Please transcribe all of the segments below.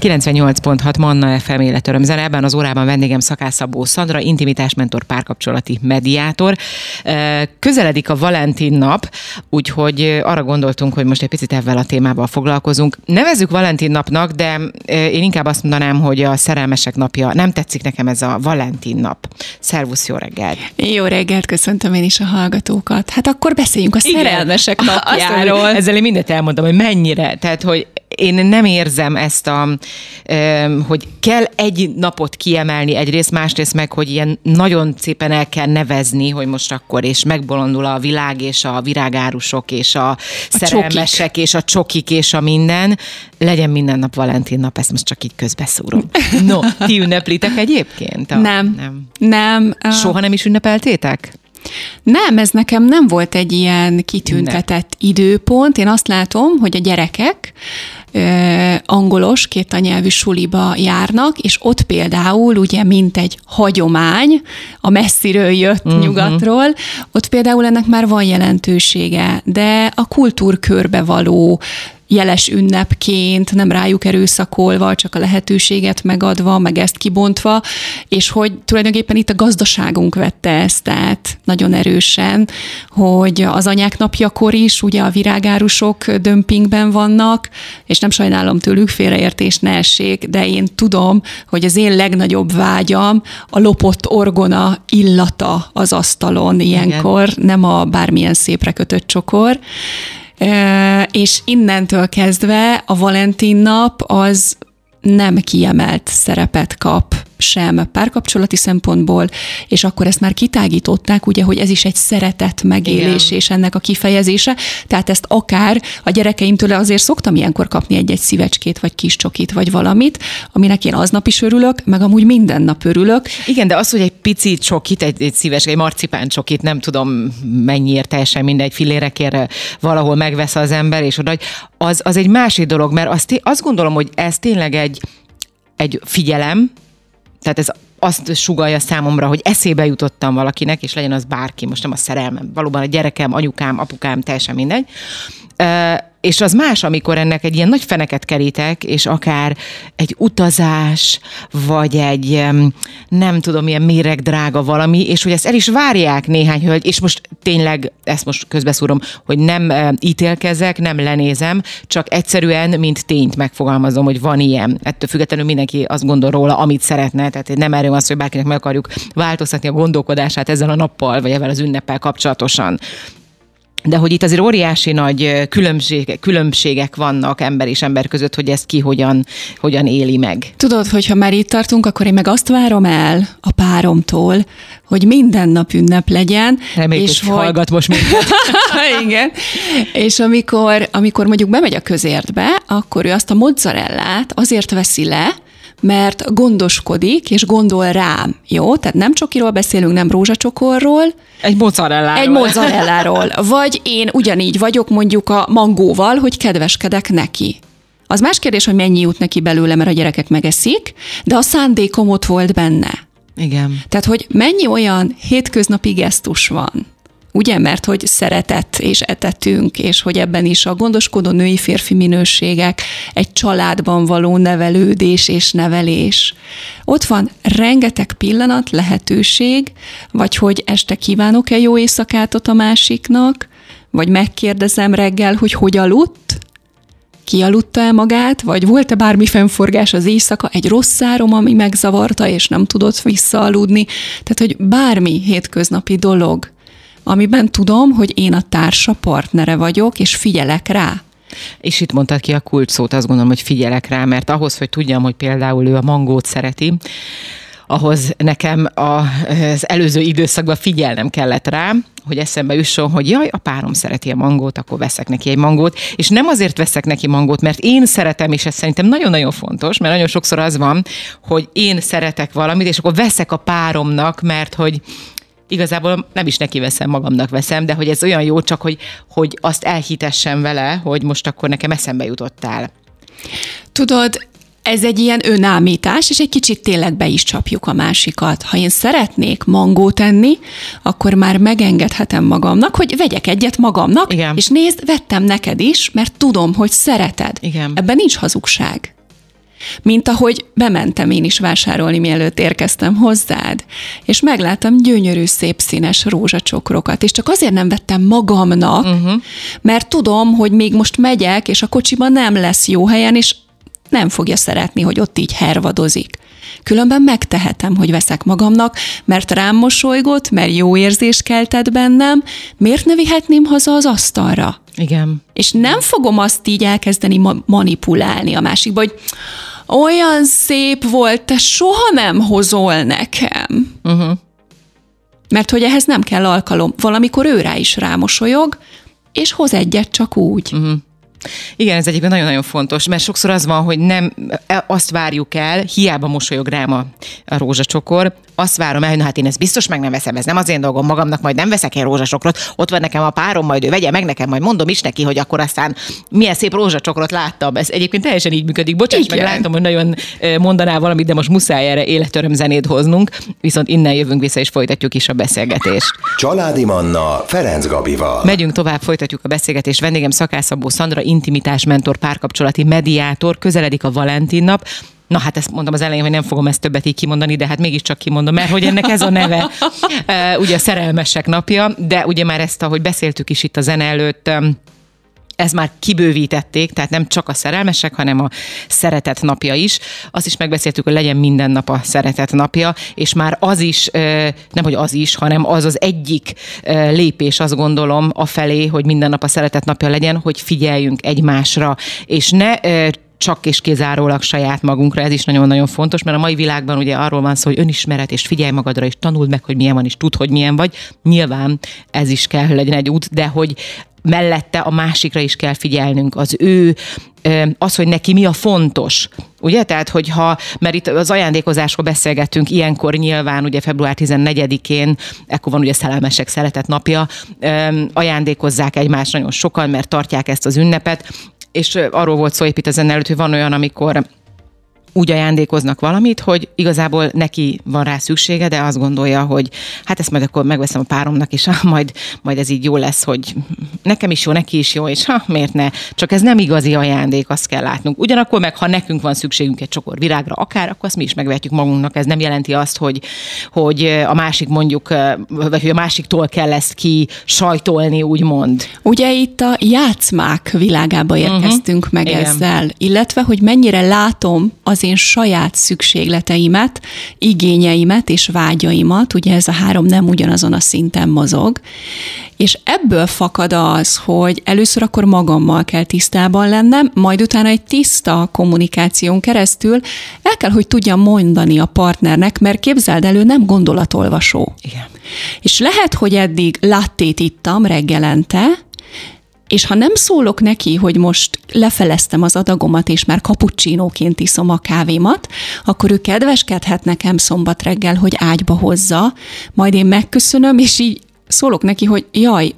98.6 Manna FM életöröm zene. Ebben az órában vendégem Szakászabó Szandra, intimitásmentor, párkapcsolati mediátor. Közeledik a Valentin nap, úgyhogy arra gondoltunk, hogy most egy picit ebben a témával foglalkozunk. Nevezzük Valentin napnak, de én inkább azt mondanám, hogy a szerelmesek napja. Nem tetszik nekem ez a Valentin nap. Szervusz, jó reggelt! Jó reggelt, köszöntöm én is a hallgatókat. Hát akkor beszéljünk a szerelmesek Igen. napjáról. Azt, ezzel én mindent elmondtam, hogy mennyire, tehát hogy én nem érzem ezt a, hogy kell egy napot kiemelni egyrészt, másrészt meg, hogy ilyen nagyon szépen el kell nevezni, hogy most akkor, és megbolondul a világ, és a virágárusok, és a, a szerelmesek, csokik. és a csokik, és a minden. Legyen minden nap Valentin nap, ezt most csak így közbeszúrom. No, ti ünneplitek egyébként? A, nem. Nem. nem. Soha nem is ünnepeltétek? Nem, ez nekem nem volt egy ilyen kitüntetett ne. időpont. Én azt látom, hogy a gyerekek angolos, két anyelvű suliba járnak, és ott például ugye mint egy hagyomány, a messziről jött uh-huh. nyugatról, ott például ennek már van jelentősége, de a kultúrkörbe való jeles ünnepként, nem rájuk erőszakolva, csak a lehetőséget megadva, meg ezt kibontva, és hogy tulajdonképpen itt a gazdaságunk vette ezt át nagyon erősen, hogy az anyák napjakor is ugye a virágárusok dömpingben vannak, és nem sajnálom tőlük, félreértés ne essék, de én tudom, hogy az én legnagyobb vágyam a lopott orgona illata az asztalon ilyenkor, Igen. nem a bármilyen szépre kötött csokor, és innentől kezdve a Valentin nap az nem kiemelt szerepet kap sem párkapcsolati szempontból, és akkor ezt már kitágították, ugye, hogy ez is egy szeretet megélés Igen. és ennek a kifejezése, tehát ezt akár a gyerekeimtől azért szoktam ilyenkor kapni egy-egy szívecskét, vagy kis csokit, vagy valamit, aminek én aznap is örülök, meg amúgy minden nap örülök. Igen, de az, hogy egy pici csokit, egy, egy szíves, egy marcipán csokit, nem tudom mennyiért teljesen mindegy filérekért valahol megvesz az ember, és oda, az, az egy másik dolog, mert azt, azt gondolom, hogy ez tényleg egy, egy figyelem, tehát ez azt sugalja számomra, hogy eszébe jutottam valakinek, és legyen az bárki, most nem a szerelmem, valóban a gyerekem, anyukám, apukám, teljesen mindegy és az más, amikor ennek egy ilyen nagy feneket kerítek, és akár egy utazás, vagy egy nem tudom, milyen méreg drága valami, és hogy ezt el is várják néhány hölgy, és most tényleg, ezt most közbeszúrom, hogy nem ítélkezek, nem lenézem, csak egyszerűen, mint tényt megfogalmazom, hogy van ilyen. Ettől függetlenül mindenki azt gondol róla, amit szeretne, tehát nem erről az, hogy bárkinek meg akarjuk változtatni a gondolkodását ezzel a nappal, vagy ezzel az ünneppel kapcsolatosan de hogy itt azért óriási nagy különbségek, különbségek vannak ember és ember között, hogy ezt ki hogyan, hogyan éli meg. Tudod, hogyha már itt tartunk, akkor én meg azt várom el a páromtól, hogy minden nap ünnep legyen. Reméljük, és hogy, hogy hallgat most minket. Igen. És amikor, amikor mondjuk bemegy a közértbe, akkor ő azt a mozzarellát azért veszi le, mert gondoskodik, és gondol rám, jó? Tehát nem csokiról beszélünk, nem rózsacsokorról. Egy mozzarelláról. Egy mozzarelláról. Vagy én ugyanígy vagyok mondjuk a mangóval, hogy kedveskedek neki. Az más kérdés, hogy mennyi jut neki belőle, mert a gyerekek megeszik, de a szándékom ott volt benne. Igen. Tehát, hogy mennyi olyan hétköznapi gesztus van, ugye, mert hogy szeretett és etetünk, és hogy ebben is a gondoskodó női férfi minőségek, egy családban való nevelődés és nevelés. Ott van rengeteg pillanat, lehetőség, vagy hogy este kívánok-e jó éjszakátot a másiknak, vagy megkérdezem reggel, hogy hogy aludt, kialudta-e magát, vagy volt-e bármi fennforgás az éjszaka, egy rossz árom, ami megzavarta, és nem tudott visszaaludni. Tehát, hogy bármi hétköznapi dolog, amiben tudom, hogy én a társa partnere vagyok, és figyelek rá. És itt mondtad ki a kult szót, azt gondolom, hogy figyelek rá, mert ahhoz, hogy tudjam, hogy például ő a mangót szereti, ahhoz nekem az előző időszakban figyelnem kellett rá, hogy eszembe jusson, hogy jaj, a párom szereti a mangót, akkor veszek neki egy mangót, és nem azért veszek neki mangót, mert én szeretem, és ez szerintem nagyon-nagyon fontos, mert nagyon sokszor az van, hogy én szeretek valamit, és akkor veszek a páromnak, mert hogy igazából nem is neki veszem, magamnak veszem, de hogy ez olyan jó, csak hogy, hogy azt elhitessem vele, hogy most akkor nekem eszembe jutottál. Tudod, ez egy ilyen önámítás, és egy kicsit tényleg be is csapjuk a másikat. Ha én szeretnék mangót enni, akkor már megengedhetem magamnak, hogy vegyek egyet magamnak, Igen. és nézd, vettem neked is, mert tudom, hogy szereted. Igen. Ebben nincs hazugság. Mint ahogy bementem én is vásárolni, mielőtt érkeztem hozzád, és megláttam gyönyörű, szép színes rózsacsokrokat, és csak azért nem vettem magamnak, uh-huh. mert tudom, hogy még most megyek, és a kocsiban nem lesz jó helyen, és nem fogja szeretni, hogy ott így hervadozik. Különben megtehetem, hogy veszek magamnak, mert rám mosolygott, mert jó érzés keltett bennem, miért ne vihetném haza az asztalra? Igen. És nem fogom azt így elkezdeni ma- manipulálni a másikba, hogy olyan szép volt, te soha nem hozol nekem. Uh-huh. Mert hogy ehhez nem kell alkalom. Valamikor ő rá is rámosolyog, és hoz egyet csak úgy. Uh-huh. Igen, ez egyébként nagyon-nagyon fontos, mert sokszor az van, hogy nem e, azt várjuk el, hiába mosolyog rám a, a rózsacsokor, azt várom el, hogy na hát én ezt biztos meg nem veszem, ez nem az én dolgom, magamnak majd nem veszek egy rózsacsokratot, ott van nekem a párom, majd ő vegye meg nekem, majd mondom is neki, hogy akkor aztán milyen szép rózsacsokrot láttam. Ez egyébként teljesen így működik. Bocsáss meg, látom, hogy nagyon mondaná valamit, de most muszáj erre életöröm zenét hoznunk, viszont innen jövünk vissza és folytatjuk is a beszélgetést. Családi Manna Ferenc Gabival. Megyünk tovább, folytatjuk a beszélgetést. Vendégem Szakászabó Szandra, intimitás mentor, párkapcsolati mediátor, közeledik a Valentin nap. Na hát ezt mondtam az elején, hogy nem fogom ezt többet így kimondani, de hát mégiscsak kimondom, mert hogy ennek ez a neve, ugye a szerelmesek napja, de ugye már ezt, ahogy beszéltük is itt a zene előtt, ez már kibővítették, tehát nem csak a szerelmesek, hanem a szeretet napja is. Azt is megbeszéltük, hogy legyen minden nap a szeretet napja, és már az is, nem hogy az is, hanem az az egyik lépés, azt gondolom, a felé, hogy minden nap a szeretet napja legyen, hogy figyeljünk egymásra, és ne csak és kizárólag saját magunkra, ez is nagyon-nagyon fontos, mert a mai világban ugye arról van szó, hogy önismeret, és figyelj magadra, és tanuld meg, hogy milyen van, és tudd, hogy milyen vagy. Nyilván ez is kell, hogy legyen egy út, de hogy mellette a másikra is kell figyelnünk, az ő, az, hogy neki mi a fontos. Ugye? Tehát, hogyha, mert itt az ajándékozásról beszélgettünk, ilyenkor nyilván, ugye február 14-én, ekkor van ugye szerelmesek szeretet napja, ajándékozzák egymást nagyon sokan, mert tartják ezt az ünnepet, és arról volt szó épít ezen előtt, hogy van olyan, amikor úgy ajándékoznak valamit, hogy igazából neki van rá szüksége, de azt gondolja, hogy hát ezt majd akkor megveszem a páromnak, és ha, majd, majd ez így jó lesz, hogy nekem is jó, neki is jó, és ha, miért ne? Csak ez nem igazi ajándék, azt kell látnunk. Ugyanakkor meg, ha nekünk van szükségünk egy csokor virágra, akár, akkor azt mi is megvetjük magunknak. Ez nem jelenti azt, hogy, hogy a másik mondjuk, vagy hogy a másiktól kell ezt ki sajtolni, úgymond. Ugye itt a játszmák világába mhm. érkeztünk uh-huh. meg Igen. ezzel, illetve, hogy mennyire látom az az én saját szükségleteimet, igényeimet és vágyaimat, ugye ez a három nem ugyanazon a szinten mozog, és ebből fakad az, hogy először akkor magammal kell tisztában lennem, majd utána egy tiszta kommunikáción keresztül el kell, hogy tudjam mondani a partnernek, mert képzeld elő, nem gondolatolvasó. Igen. És lehet, hogy eddig lattét ittam reggelente, és ha nem szólok neki, hogy most lefeleztem az adagomat, és már kapucsinóként iszom a kávémat, akkor ő kedveskedhet nekem szombat reggel, hogy ágyba hozza, majd én megköszönöm, és így szólok neki, hogy jaj,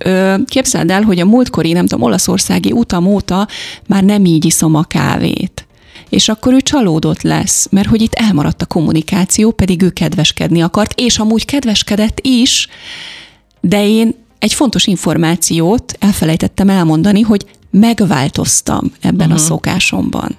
képzeld el, hogy a múltkori, nem tudom, olaszországi utam óta már nem így iszom a kávét. És akkor ő csalódott lesz, mert hogy itt elmaradt a kommunikáció, pedig ő kedveskedni akart, és amúgy kedveskedett is, de én egy fontos információt elfelejtettem elmondani, hogy megváltoztam ebben uh-huh. a mhm. szokásomban.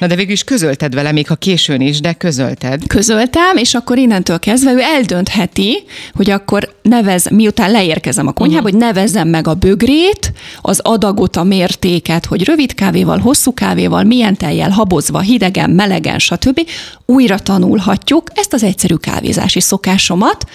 Na de végül is közölted vele, még ha későn is, de közölted. Közöltem, és akkor innentől kezdve ő eldöntheti, hogy akkor nevez, miután leérkezem a konyhába, uh-huh. hogy nevezzem meg a bögrét, az adagot, a mértéket, hogy rövid kávéval, hosszú kávéval, milyen tejjel, habozva, hidegen, melegen, stb. Újra tanulhatjuk ezt az egyszerű kávézási szokásomat,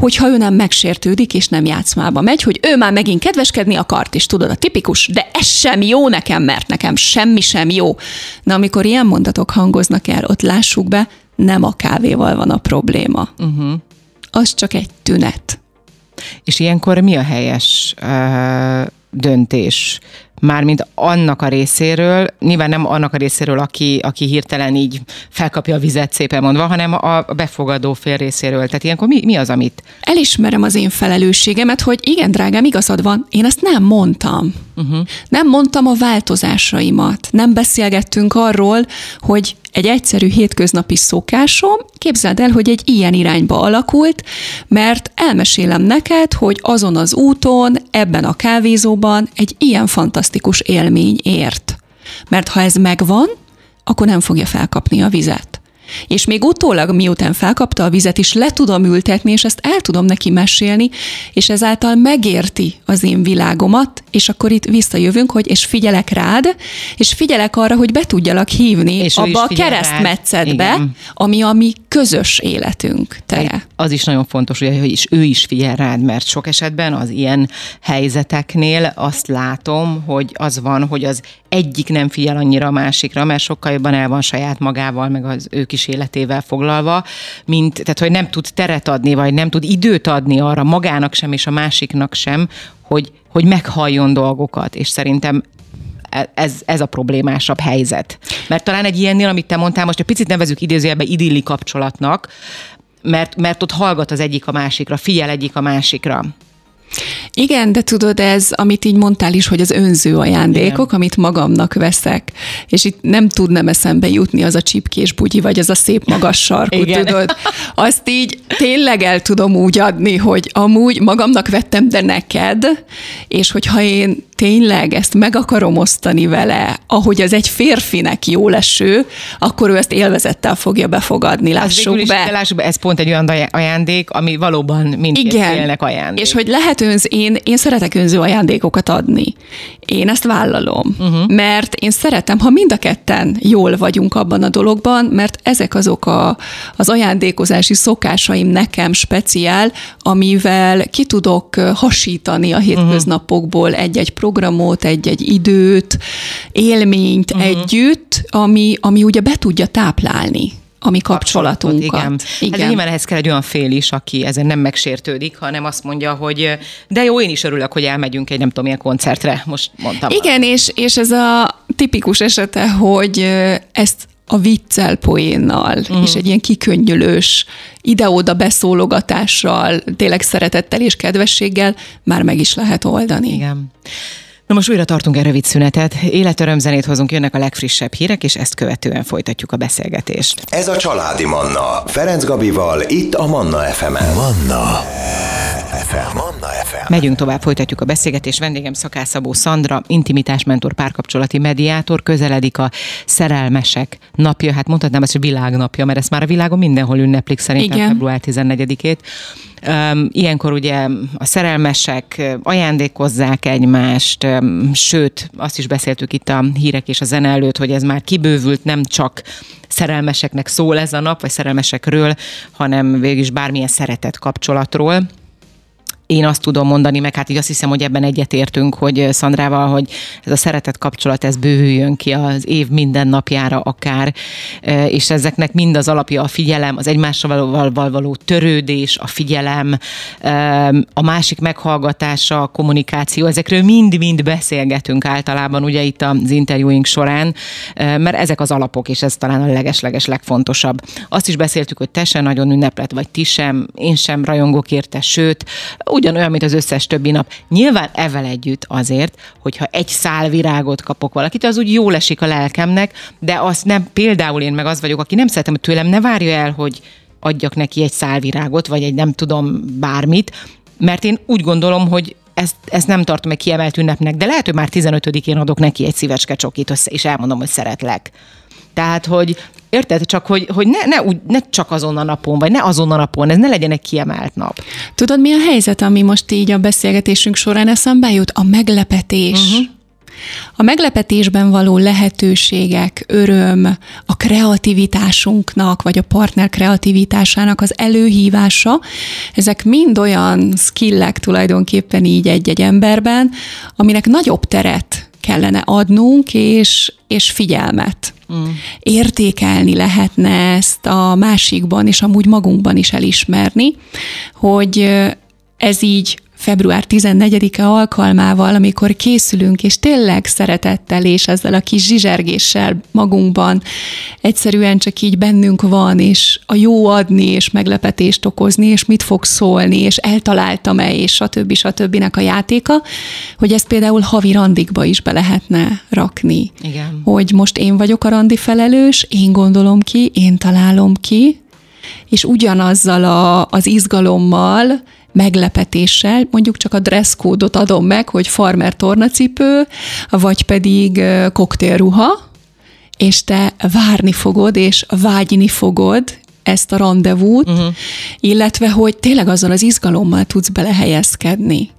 hogyha ő nem megsértődik, és nem játszmába megy, hogy ő már megint kedveskedni akart, és tudod, a tipikus, de ez sem jó nekem, mert nekem semmi sem jó. Na, amikor ilyen mondatok hangoznak el, ott lássuk be, nem a kávéval van a probléma. Uh-huh. Az csak egy tünet. És ilyenkor mi a helyes uh, döntés? Mármint annak a részéről, nyilván nem annak a részéről, aki, aki hirtelen így felkapja a vizet szépen mondva, hanem a befogadó fél részéről. Tehát ilyenkor mi, mi az, amit? Elismerem az én felelősségemet, hogy igen, drágám, igazad van, én ezt nem mondtam. Uh-huh. Nem mondtam a változásaimat. Nem beszélgettünk arról, hogy egy egyszerű hétköznapi szokásom, képzeld el, hogy egy ilyen irányba alakult, mert elmesélem neked, hogy azon az úton, ebben a kávézóban egy ilyen fantasztikus élmény ért. Mert ha ez megvan, akkor nem fogja felkapni a vizet. És még utólag, miután felkapta a vizet is, le tudom ültetni, és ezt el tudom neki mesélni, és ezáltal megérti az én világomat, és akkor itt visszajövünk, hogy és figyelek rád, és figyelek arra, hogy be tudjalak hívni és abba a keresztmetszetbe, ami a mi közös életünk teje. Az is nagyon fontos, hogy is, ő is figyel rád, mert sok esetben az ilyen helyzeteknél azt látom, hogy az van, hogy az egyik nem figyel annyira a másikra, mert sokkal jobban el van saját magával, meg az ő kis életével foglalva, mint, tehát hogy nem tud teret adni, vagy nem tud időt adni arra magának sem, és a másiknak sem, hogy, hogy meghalljon dolgokat, és szerintem e, ez, ez a problémásabb helyzet. Mert talán egy ilyennél, amit te mondtál, most egy picit nevezük idézőjelben idilli kapcsolatnak, mert, mert ott hallgat az egyik a másikra, figyel egyik a másikra. Igen, de tudod, ez, amit így mondtál is, hogy az önző ajándékok, Igen. amit magamnak veszek, és itt nem tudnám eszembe jutni az a csipkés bugyi, vagy az a szép magas sarkú, Igen. tudod? Azt így tényleg el tudom úgy adni, hogy amúgy magamnak vettem, de neked, és hogyha én tényleg ezt meg akarom osztani vele, ahogy az egy férfinek jó leső, akkor ő ezt élvezettel fogja befogadni, lássuk is, be. Lássuk be, ez pont egy olyan ajándék, ami valóban mindkét Igen. félnek ajándék. És hogy lehet önz, én, én szeretek önző ajándékokat adni. Én ezt vállalom, uh-huh. mert én szeretem, ha mind a ketten jól vagyunk abban a dologban, mert ezek azok a, az ajándékozási szokásaim nekem speciál, amivel ki tudok hasítani a hétköznapokból egy-egy programot, egy-egy időt, élményt uh-huh. együtt, ami, ami ugye be tudja táplálni a mi kapcsolatunkat. Igen. igen. Hát nyilván ehhez kell egy olyan fél is, aki ezen nem megsértődik, hanem azt mondja, hogy de jó, én is örülök, hogy elmegyünk egy nem tudom milyen koncertre, most mondtam. Igen, és, és ez a tipikus esete, hogy ezt a viccel, poénnal, mm. és egy ilyen kikönnyülős, ide-oda beszólogatással, tényleg szeretettel és kedvességgel már meg is lehet oldani. Igen. Na most újra tartunk egy rövid szünetet, életörömzenét hozunk, jönnek a legfrissebb hírek, és ezt követően folytatjuk a beszélgetést. Ez a Családi Manna, Ferenc Gabival, itt a Manna FM-en. Manna FM. Manna FM. Megyünk tovább, folytatjuk a beszélgetést. Vendégem Szakászabó Szandra, intimitásmentor, párkapcsolati mediátor, közeledik a szerelmesek napja, hát mondhatnám ezt, hogy világnapja, mert ezt már a világon mindenhol ünneplik szerintem Igen. február 14-ét. Ilyenkor ugye a szerelmesek ajándékozzák egymást, sőt, azt is beszéltük itt a hírek és a zene előtt, hogy ez már kibővült, nem csak szerelmeseknek szól ez a nap, vagy szerelmesekről, hanem végül is bármilyen szeretett kapcsolatról én azt tudom mondani, meg hát így azt hiszem, hogy ebben egyetértünk, hogy Szandrával, hogy ez a szeretet kapcsolat, ez bővüljön ki az év minden napjára akár, és ezeknek mind az alapja a figyelem, az egymással való, való törődés, a figyelem, a másik meghallgatása, a kommunikáció, ezekről mind-mind beszélgetünk általában ugye itt az interjúink során, mert ezek az alapok, és ez talán a legesleges legfontosabb. Azt is beszéltük, hogy te sem nagyon ünneplet, vagy ti sem, én sem rajongok érte, sőt, ugyanolyan, mint az összes többi nap. Nyilván evel együtt azért, hogyha egy szál virágot kapok valakit, az úgy jól esik a lelkemnek, de azt nem, például én meg az vagyok, aki nem szeretem, hogy tőlem ne várja el, hogy adjak neki egy szálvirágot, vagy egy nem tudom bármit, mert én úgy gondolom, hogy ezt, ezt nem tartom egy kiemelt ünnepnek, de lehet, hogy már 15-én adok neki egy szívecske csokit, és elmondom, hogy szeretlek. Tehát, hogy Érted? Csak, hogy, hogy ne, ne, úgy, ne csak azon a napon, vagy ne azon a napon, ez ne legyen egy kiemelt nap. Tudod, mi a helyzet, ami most így a beszélgetésünk során eszembe jut? A meglepetés. Uh-huh. A meglepetésben való lehetőségek, öröm, a kreativitásunknak, vagy a partner kreativitásának az előhívása, ezek mind olyan skillek tulajdonképpen így egy-egy emberben, aminek nagyobb teret kellene adnunk, és, és figyelmet. Mm. Értékelni lehetne ezt a másikban, és amúgy magunkban is elismerni, hogy ez így február 14-e alkalmával, amikor készülünk, és tényleg szeretettel és ezzel a kis zsizsergéssel magunkban egyszerűen csak így bennünk van, és a jó adni, és meglepetést okozni, és mit fog szólni, és eltaláltam-e, és stb. stb. a játéka, hogy ezt például havi randikba is be lehetne rakni. Igen. Hogy most én vagyok a randi felelős, én gondolom ki, én találom ki, és ugyanazzal a, az izgalommal, meglepetéssel, mondjuk csak a dresszkódot adom meg, hogy farmer tornacipő, vagy pedig koktélruha, és te várni fogod, és vágyni fogod ezt a rendezvút, uh-huh. illetve hogy tényleg azzal az izgalommal tudsz belehelyezkedni.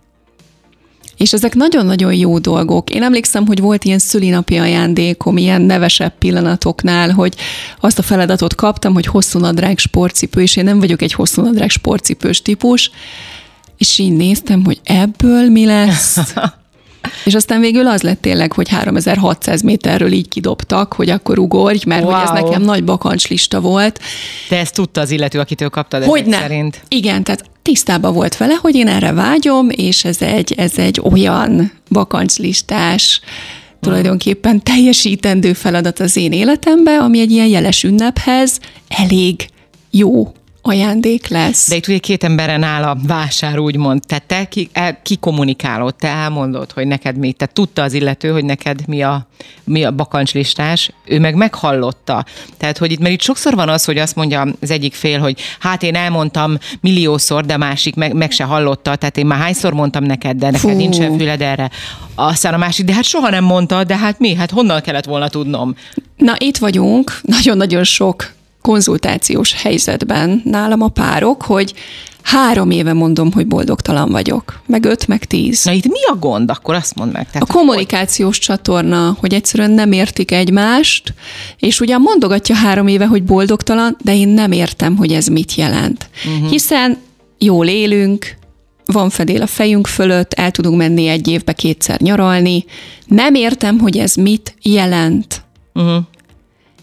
És ezek nagyon-nagyon jó dolgok. Én emlékszem, hogy volt ilyen szülinapi ajándékom, ilyen nevesebb pillanatoknál, hogy azt a feladatot kaptam, hogy hosszú nadrág sportcipő, és én nem vagyok egy hosszú nadrág sportcipős típus, és így néztem, hogy ebből mi lesz. És aztán végül az lett tényleg, hogy 3600 méterről így kidobtak, hogy akkor ugorj, mert wow. hogy ez nekem nagy bakancslista volt. De ezt tudta az illető, akitől kaptad hogy ne. szerint? Igen, tehát tisztában volt vele, hogy én erre vágyom, és ez egy, ez egy olyan bakancslistás, tulajdonképpen teljesítendő feladat az én életemben, ami egy ilyen jeles ünnephez elég jó ajándék lesz. De itt ugye két emberen áll a vásár, úgymond. Tehát te ki, el, ki kommunikálod, te elmondod, hogy neked mi, te tudta az illető, hogy neked mi a, mi a bakancslistás, ő meg meghallotta. Tehát, hogy itt, mert itt sokszor van az, hogy azt mondja az egyik fél, hogy hát én elmondtam milliószor, de másik meg, meg se hallotta, tehát én már hányszor mondtam neked, de neked Fú. nincsen füled erre. Aztán a másik, de hát soha nem mondta, de hát mi? Hát honnan kellett volna tudnom? Na, itt vagyunk, nagyon-nagyon sok konzultációs helyzetben nálam a párok, hogy három éve mondom, hogy boldogtalan vagyok, meg öt, meg tíz. Na itt mi a gond? Akkor azt mondd meg. Tehát a kommunikációs hogy... csatorna, hogy egyszerűen nem értik egymást, és ugyan mondogatja három éve, hogy boldogtalan, de én nem értem, hogy ez mit jelent. Uh-huh. Hiszen jól élünk, van fedél a fejünk fölött, el tudunk menni egy évbe kétszer nyaralni. Nem értem, hogy ez mit jelent. Uh-huh.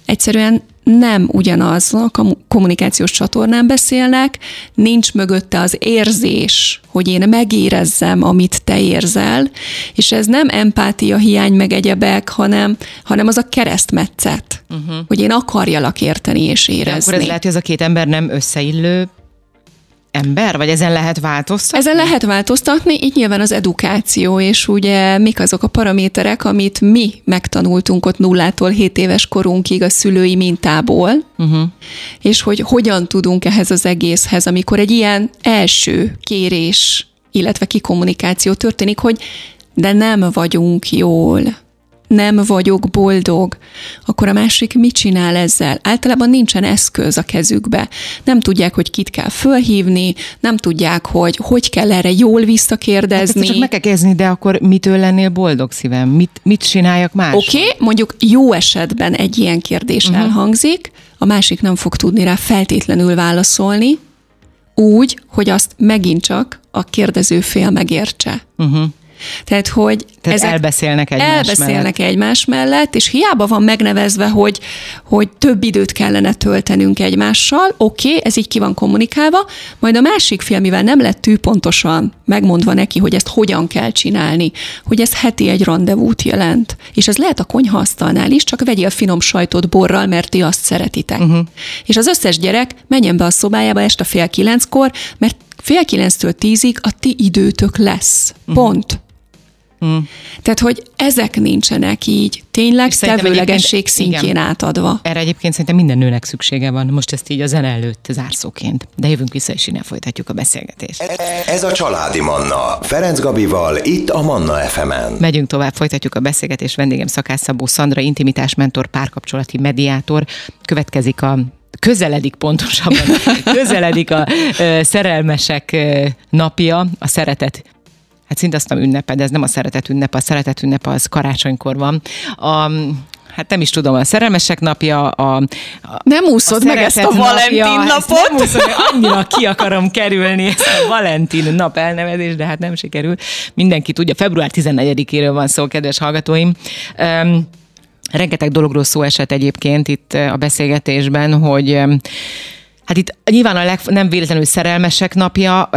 Egyszerűen nem ugyanaz a kommunikációs csatornán beszélnek, nincs mögötte az érzés, hogy én megérezzem, amit te érzel, és ez nem empátia hiány meg egyebek, hanem, hanem az a keresztmetszet, uh-huh. hogy én akarjalak érteni és érezni. De akkor ez lehet, hogy ez a két ember nem összeillő ember, vagy ezen lehet változtatni? Ezen lehet változtatni, így nyilván az edukáció, és ugye mik azok a paraméterek, amit mi megtanultunk ott nullától 7 éves korunkig a szülői mintából, uh-huh. és hogy hogyan tudunk ehhez az egészhez, amikor egy ilyen első kérés, illetve kikommunikáció történik, hogy de nem vagyunk jól nem vagyok boldog, akkor a másik mit csinál ezzel? Általában nincsen eszköz a kezükbe. Nem tudják, hogy kit kell fölhívni, nem tudják, hogy hogy kell erre jól visszakérdezni. Hát csak meg kell kezdeni, de akkor mitől lennél boldog szívem? Mit, mit csináljak más? Oké, okay, mondjuk jó esetben egy ilyen kérdés uh-huh. elhangzik, a másik nem fog tudni rá feltétlenül válaszolni, úgy, hogy azt megint csak a kérdező fél megértse. Uh-huh. Tehát, hogy Tehát ezek elbeszélnek egymás elbeszélnek mellett. egymás mellett, és hiába van megnevezve, hogy, hogy több időt kellene töltenünk egymással, oké, okay, ez így ki van kommunikálva, majd a másik fél, mivel nem lett pontosan megmondva neki, hogy ezt hogyan kell csinálni, hogy ez heti egy rendezvút jelent. És ez lehet a konyhaasztalnál is, csak vegyél finom sajtot borral, mert ti azt szeretitek. Uh-huh. És az összes gyerek menjen be a szobájába este fél kilenckor, mert fél kilenctől tízig a ti időtök lesz. Uh-huh. Mm. Tehát, hogy ezek nincsenek így tényleg tevőlegesség szintjén igen, átadva. Erre egyébként szerintem minden nőnek szüksége van, most ezt így a zene előtt zárszóként. De jövünk vissza, és innen folytatjuk a beszélgetést. Ez a Családi Manna. Ferenc Gabival, itt a Manna FM-en. Megyünk tovább, folytatjuk a beszélgetést. Vendégem Szakász Szabó Szandra, intimitás mentor, párkapcsolati mediátor. Következik a közeledik pontosabban, közeledik a szerelmesek napja, a szeretet hát szinte azt nem ünnepe, de ez nem a szeretet ünnep, a szeretet ünnep az karácsonykor van. A, hát nem is tudom, a szerelmesek napja, a, a Nem úszod a meg ezt a Valentin napja, napot? Nem úszod, annyira ki akarom kerülni ezt a Valentin nap elnevezést, de hát nem sikerül. Mindenki tudja, február 14-éről van szó, kedves hallgatóim. Um, rengeteg dologról szó esett egyébként itt a beszélgetésben, hogy Hát itt nyilván a leg, nem véletlenül szerelmesek napja,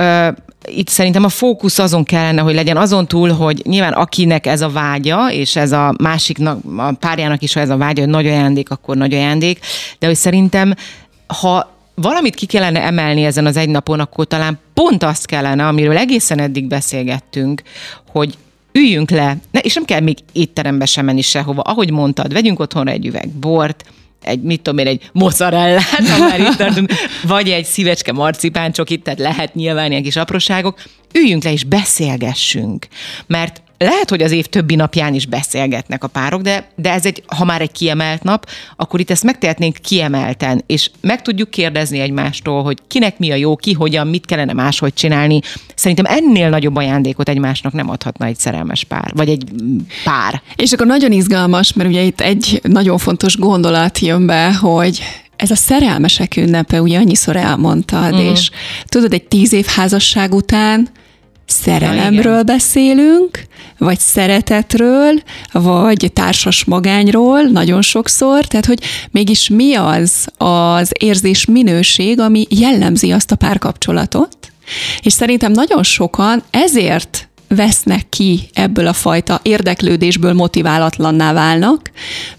itt szerintem a fókusz azon kellene, hogy legyen azon túl, hogy nyilván akinek ez a vágya, és ez a másiknak, a párjának is, ha ez a vágya, hogy nagy ajándék, akkor nagy ajándék, de hogy szerintem, ha valamit ki kellene emelni ezen az egy napon, akkor talán pont azt kellene, amiről egészen eddig beszélgettünk, hogy üljünk le, ne, és nem kell még étterembe sem menni sehova, ahogy mondtad, vegyünk otthonra egy üveg bort, egy, mit tudom én, egy mozzarellát, ha már itt tartunk, vagy egy szívecske marcipáncsok, tehát lehet nyilván ilyen kis apróságok, üljünk le és beszélgessünk. Mert lehet, hogy az év többi napján is beszélgetnek a párok, de, de ez egy, ha már egy kiemelt nap, akkor itt ezt megtehetnénk kiemelten, és meg tudjuk kérdezni egymástól, hogy kinek mi a jó, ki hogyan, mit kellene máshogy csinálni. Szerintem ennél nagyobb ajándékot egymásnak nem adhatna egy szerelmes pár, vagy egy pár. És akkor nagyon izgalmas, mert ugye itt egy nagyon fontos gondolat jön be, hogy ez a szerelmesek ünnepe, ugye annyiszor elmondtad, uh-huh. és tudod, egy tíz év házasság után szerelemről ja, beszélünk, vagy szeretetről, vagy társas magányról nagyon sokszor, tehát hogy mégis mi az az érzés minőség, ami jellemzi azt a párkapcsolatot, és szerintem nagyon sokan ezért vesznek ki ebből a fajta érdeklődésből motiválatlanná válnak,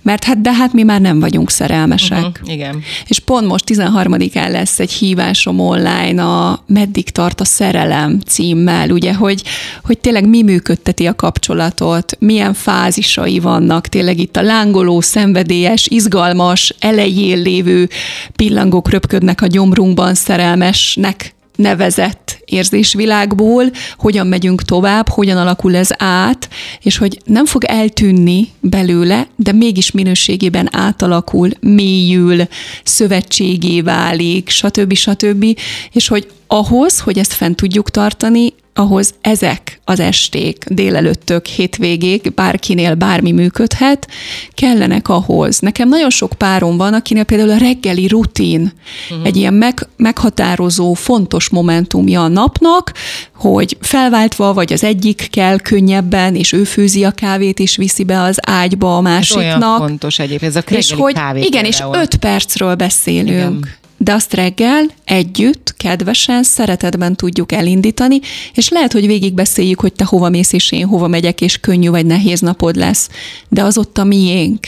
mert hát de hát mi már nem vagyunk szerelmesek. Uh-huh, igen. És pont most 13-án lesz egy hívásom online a Meddig tart a szerelem címmel, ugye, hogy, hogy tényleg mi működteti a kapcsolatot, milyen fázisai vannak, tényleg itt a lángoló, szenvedélyes, izgalmas, elején lévő pillangók röpködnek a gyomrunkban szerelmesnek nevezett érzésvilágból, hogyan megyünk tovább, hogyan alakul ez át, és hogy nem fog eltűnni belőle, de mégis minőségében átalakul, mélyül, szövetségé válik, stb. stb. És hogy ahhoz, hogy ezt fent tudjuk tartani, ahhoz ezek az esték, délelőttök, hétvégék, bárkinél bármi működhet, kellenek ahhoz. Nekem nagyon sok párom van, akinél például a reggeli rutin uh-huh. egy ilyen meg, meghatározó, fontos momentumja a napnak, hogy felváltva, vagy az egyik kell könnyebben, és ő főzi a kávét, és viszi be az ágyba a másiknak. Ez olyan fontos egyébként, ez a és hogy, Igen, és öt percről beszélünk. Igen de azt reggel együtt, kedvesen, szeretetben tudjuk elindítani, és lehet, hogy végigbeszéljük, hogy te hova mész, és én hova megyek, és könnyű vagy nehéz napod lesz, de az ott a miénk.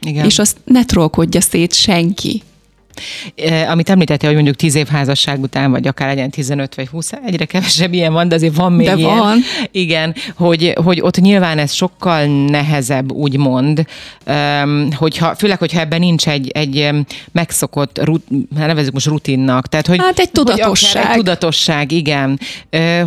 Igen. És azt ne trollkodja szét senki. Amit említette, hogy mondjuk 10 év házasság után, vagy akár legyen 15 vagy 20, egyre kevesebb ilyen van, de azért van még de ilyen. van. Igen, hogy, hogy ott nyilván ez sokkal nehezebb, úgymond, hogyha, főleg, hogyha ebben nincs egy, egy megszokott, rut, hát nevezzük most rutinnak. Tehát, hogy, hát egy tudatosság. Egy tudatosság, igen.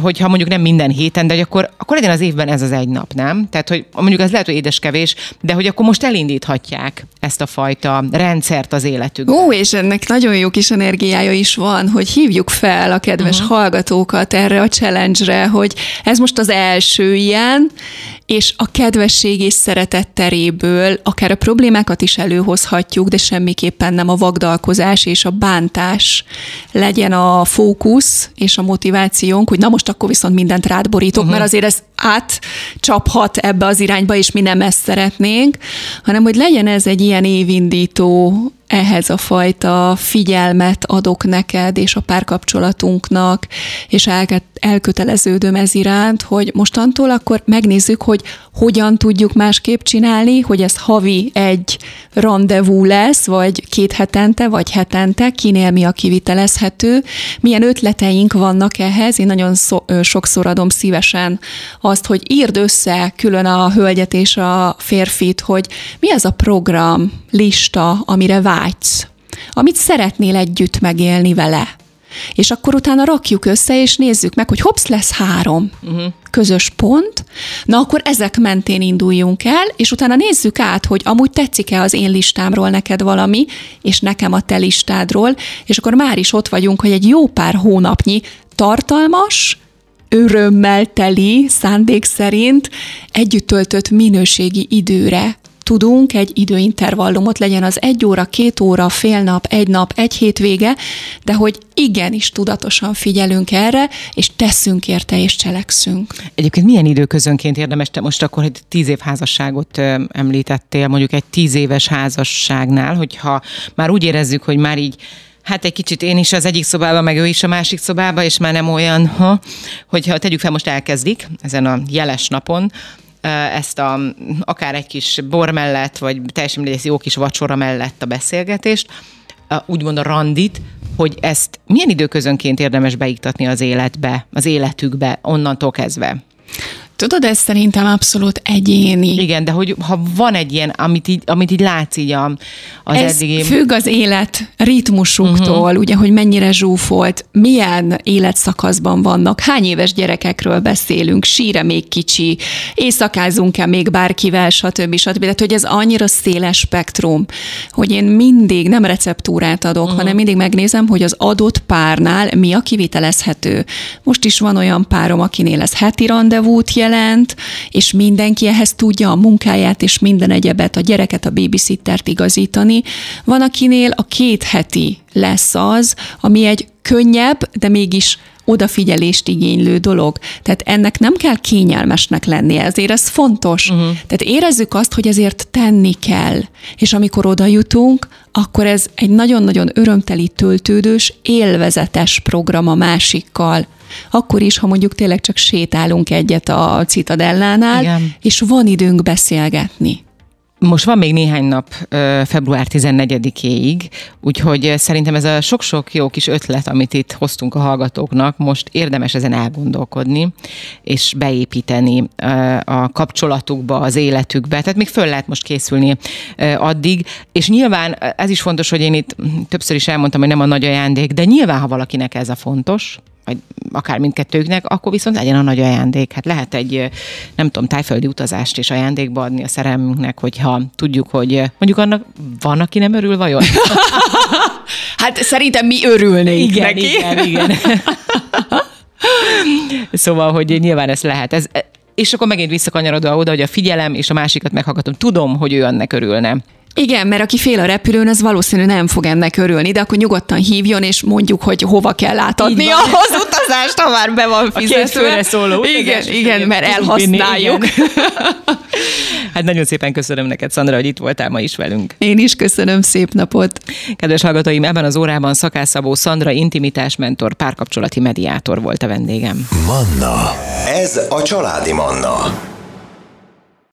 Hogyha mondjuk nem minden héten, de hogy akkor, akkor legyen az évben ez az egy nap, nem? Tehát, hogy mondjuk az lehet, hogy édeskevés, de hogy akkor most elindíthatják ezt a fajta rendszert az életükben. Ó, és ennek nagyon jó kis energiája is van, hogy hívjuk fel a kedves uh-huh. hallgatókat erre a challenge-re, hogy ez most az első ilyen, és a kedvesség és szeretet teréből akár a problémákat is előhozhatjuk, de semmiképpen nem a vagdalkozás és a bántás legyen a fókusz és a motivációnk, hogy na most akkor viszont mindent rád borítok, uh-huh. mert azért ez átcsaphat ebbe az irányba, és mi nem ezt szeretnénk, hanem hogy legyen ez egy ilyen évindító ehhez a fajta figyelmet adok neked és a párkapcsolatunknak, és elköteleződöm ez iránt, hogy mostantól akkor megnézzük, hogy hogyan tudjuk másképp csinálni, hogy ez havi egy rendezvú lesz, vagy két hetente, vagy hetente, kinél mi a kivitelezhető, milyen ötleteink vannak ehhez. Én nagyon szó, sokszor adom szívesen azt, hogy írd össze külön a hölgyet és a férfit, hogy mi az a program, lista, amire vágysz, amit szeretnél együtt megélni vele. És akkor utána rakjuk össze, és nézzük meg, hogy hopsz, lesz három uh-huh. közös pont, na akkor ezek mentén induljunk el, és utána nézzük át, hogy amúgy tetszik-e az én listámról neked valami, és nekem a te listádról, és akkor már is ott vagyunk, hogy egy jó pár hónapnyi tartalmas, örömmel teli, szándék szerint együtt töltött minőségi időre tudunk egy időintervallumot, legyen az egy óra, két óra, fél nap, egy nap, egy hétvége, de hogy igenis tudatosan figyelünk erre, és teszünk érte, és cselekszünk. Egyébként milyen időközönként érdemes, te most akkor egy tíz év házasságot említettél, mondjuk egy tíz éves házasságnál, hogyha már úgy érezzük, hogy már így Hát egy kicsit én is az egyik szobában, meg ő is a másik szobában, és már nem olyan, ha, hogyha tegyük fel, most elkezdik ezen a jeles napon, ezt a, akár egy kis bor mellett, vagy teljesen mindegy, jó kis vacsora mellett a beszélgetést, úgymond a randit, hogy ezt milyen időközönként érdemes beiktatni az életbe, az életükbe, onnantól kezdve? Tudod, ez szerintem abszolút egyéni. Igen, de hogy ha van egy ilyen, amit így, amit így látsz így a, az ez eddigi... függ az élet ritmusuktól, uh-huh. ugye, hogy mennyire zsúfolt, milyen életszakaszban vannak, hány éves gyerekekről beszélünk, síre még kicsi, éjszakázunk-e még bárkivel, stb. stb. Tehát, hogy ez annyira széles spektrum, hogy én mindig nem receptúrát adok, uh-huh. hanem mindig megnézem, hogy az adott párnál mi a kivitelezhető. Most is van olyan párom, akinél ez heti rendezvút jelent, és mindenki ehhez tudja a munkáját és minden egyebet, a gyereket, a babysittert igazítani. Van, akinél a két heti lesz az, ami egy könnyebb, de mégis odafigyelést igénylő dolog. Tehát ennek nem kell kényelmesnek lennie, ezért ez fontos. Uh-huh. Tehát érezzük azt, hogy ezért tenni kell. És amikor oda jutunk, akkor ez egy nagyon-nagyon örömteli, töltődős, élvezetes program a másikkal. Akkor is, ha mondjuk tényleg csak sétálunk egyet a Citadellánál, Igen. és van időnk beszélgetni. Most van még néhány nap február 14-éig, úgyhogy szerintem ez a sok-sok jó kis ötlet, amit itt hoztunk a hallgatóknak, most érdemes ezen elgondolkodni, és beépíteni a kapcsolatukba, az életükbe. Tehát még föl lehet most készülni addig, és nyilván ez is fontos, hogy én itt többször is elmondtam, hogy nem a nagy ajándék, de nyilván, ha valakinek ez a fontos, vagy akár mindkettőknek, akkor viszont legyen a nagy ajándék. Hát lehet egy, nem tudom, tájföldi utazást is ajándékba adni a szerelmünknek, hogyha tudjuk, hogy mondjuk annak van, aki nem örül vajon? hát szerintem mi örülnénk igen, neki. Igen, igen. szóval, hogy nyilván ez lehet. Ez, és akkor megint visszakanyarodva oda, hogy a figyelem és a másikat meghallgatom. Tudom, hogy ő annak örülne. Igen, mert aki fél a repülőn, az valószínű nem fog ennek örülni, de akkor nyugodtan hívjon, és mondjuk, hogy hova kell átadni ahhoz utazást, ha már be van fizetve. A szóló Igen, igen, mert elhasználjuk. Igen. Hát nagyon szépen köszönöm neked, Szandra, hogy itt voltál ma is velünk. Én is köszönöm, szép napot. Kedves hallgatóim, ebben az órában Szakászabó Szandra intimitásmentor, párkapcsolati mediátor volt a vendégem. Manna. Ez a családi Manna.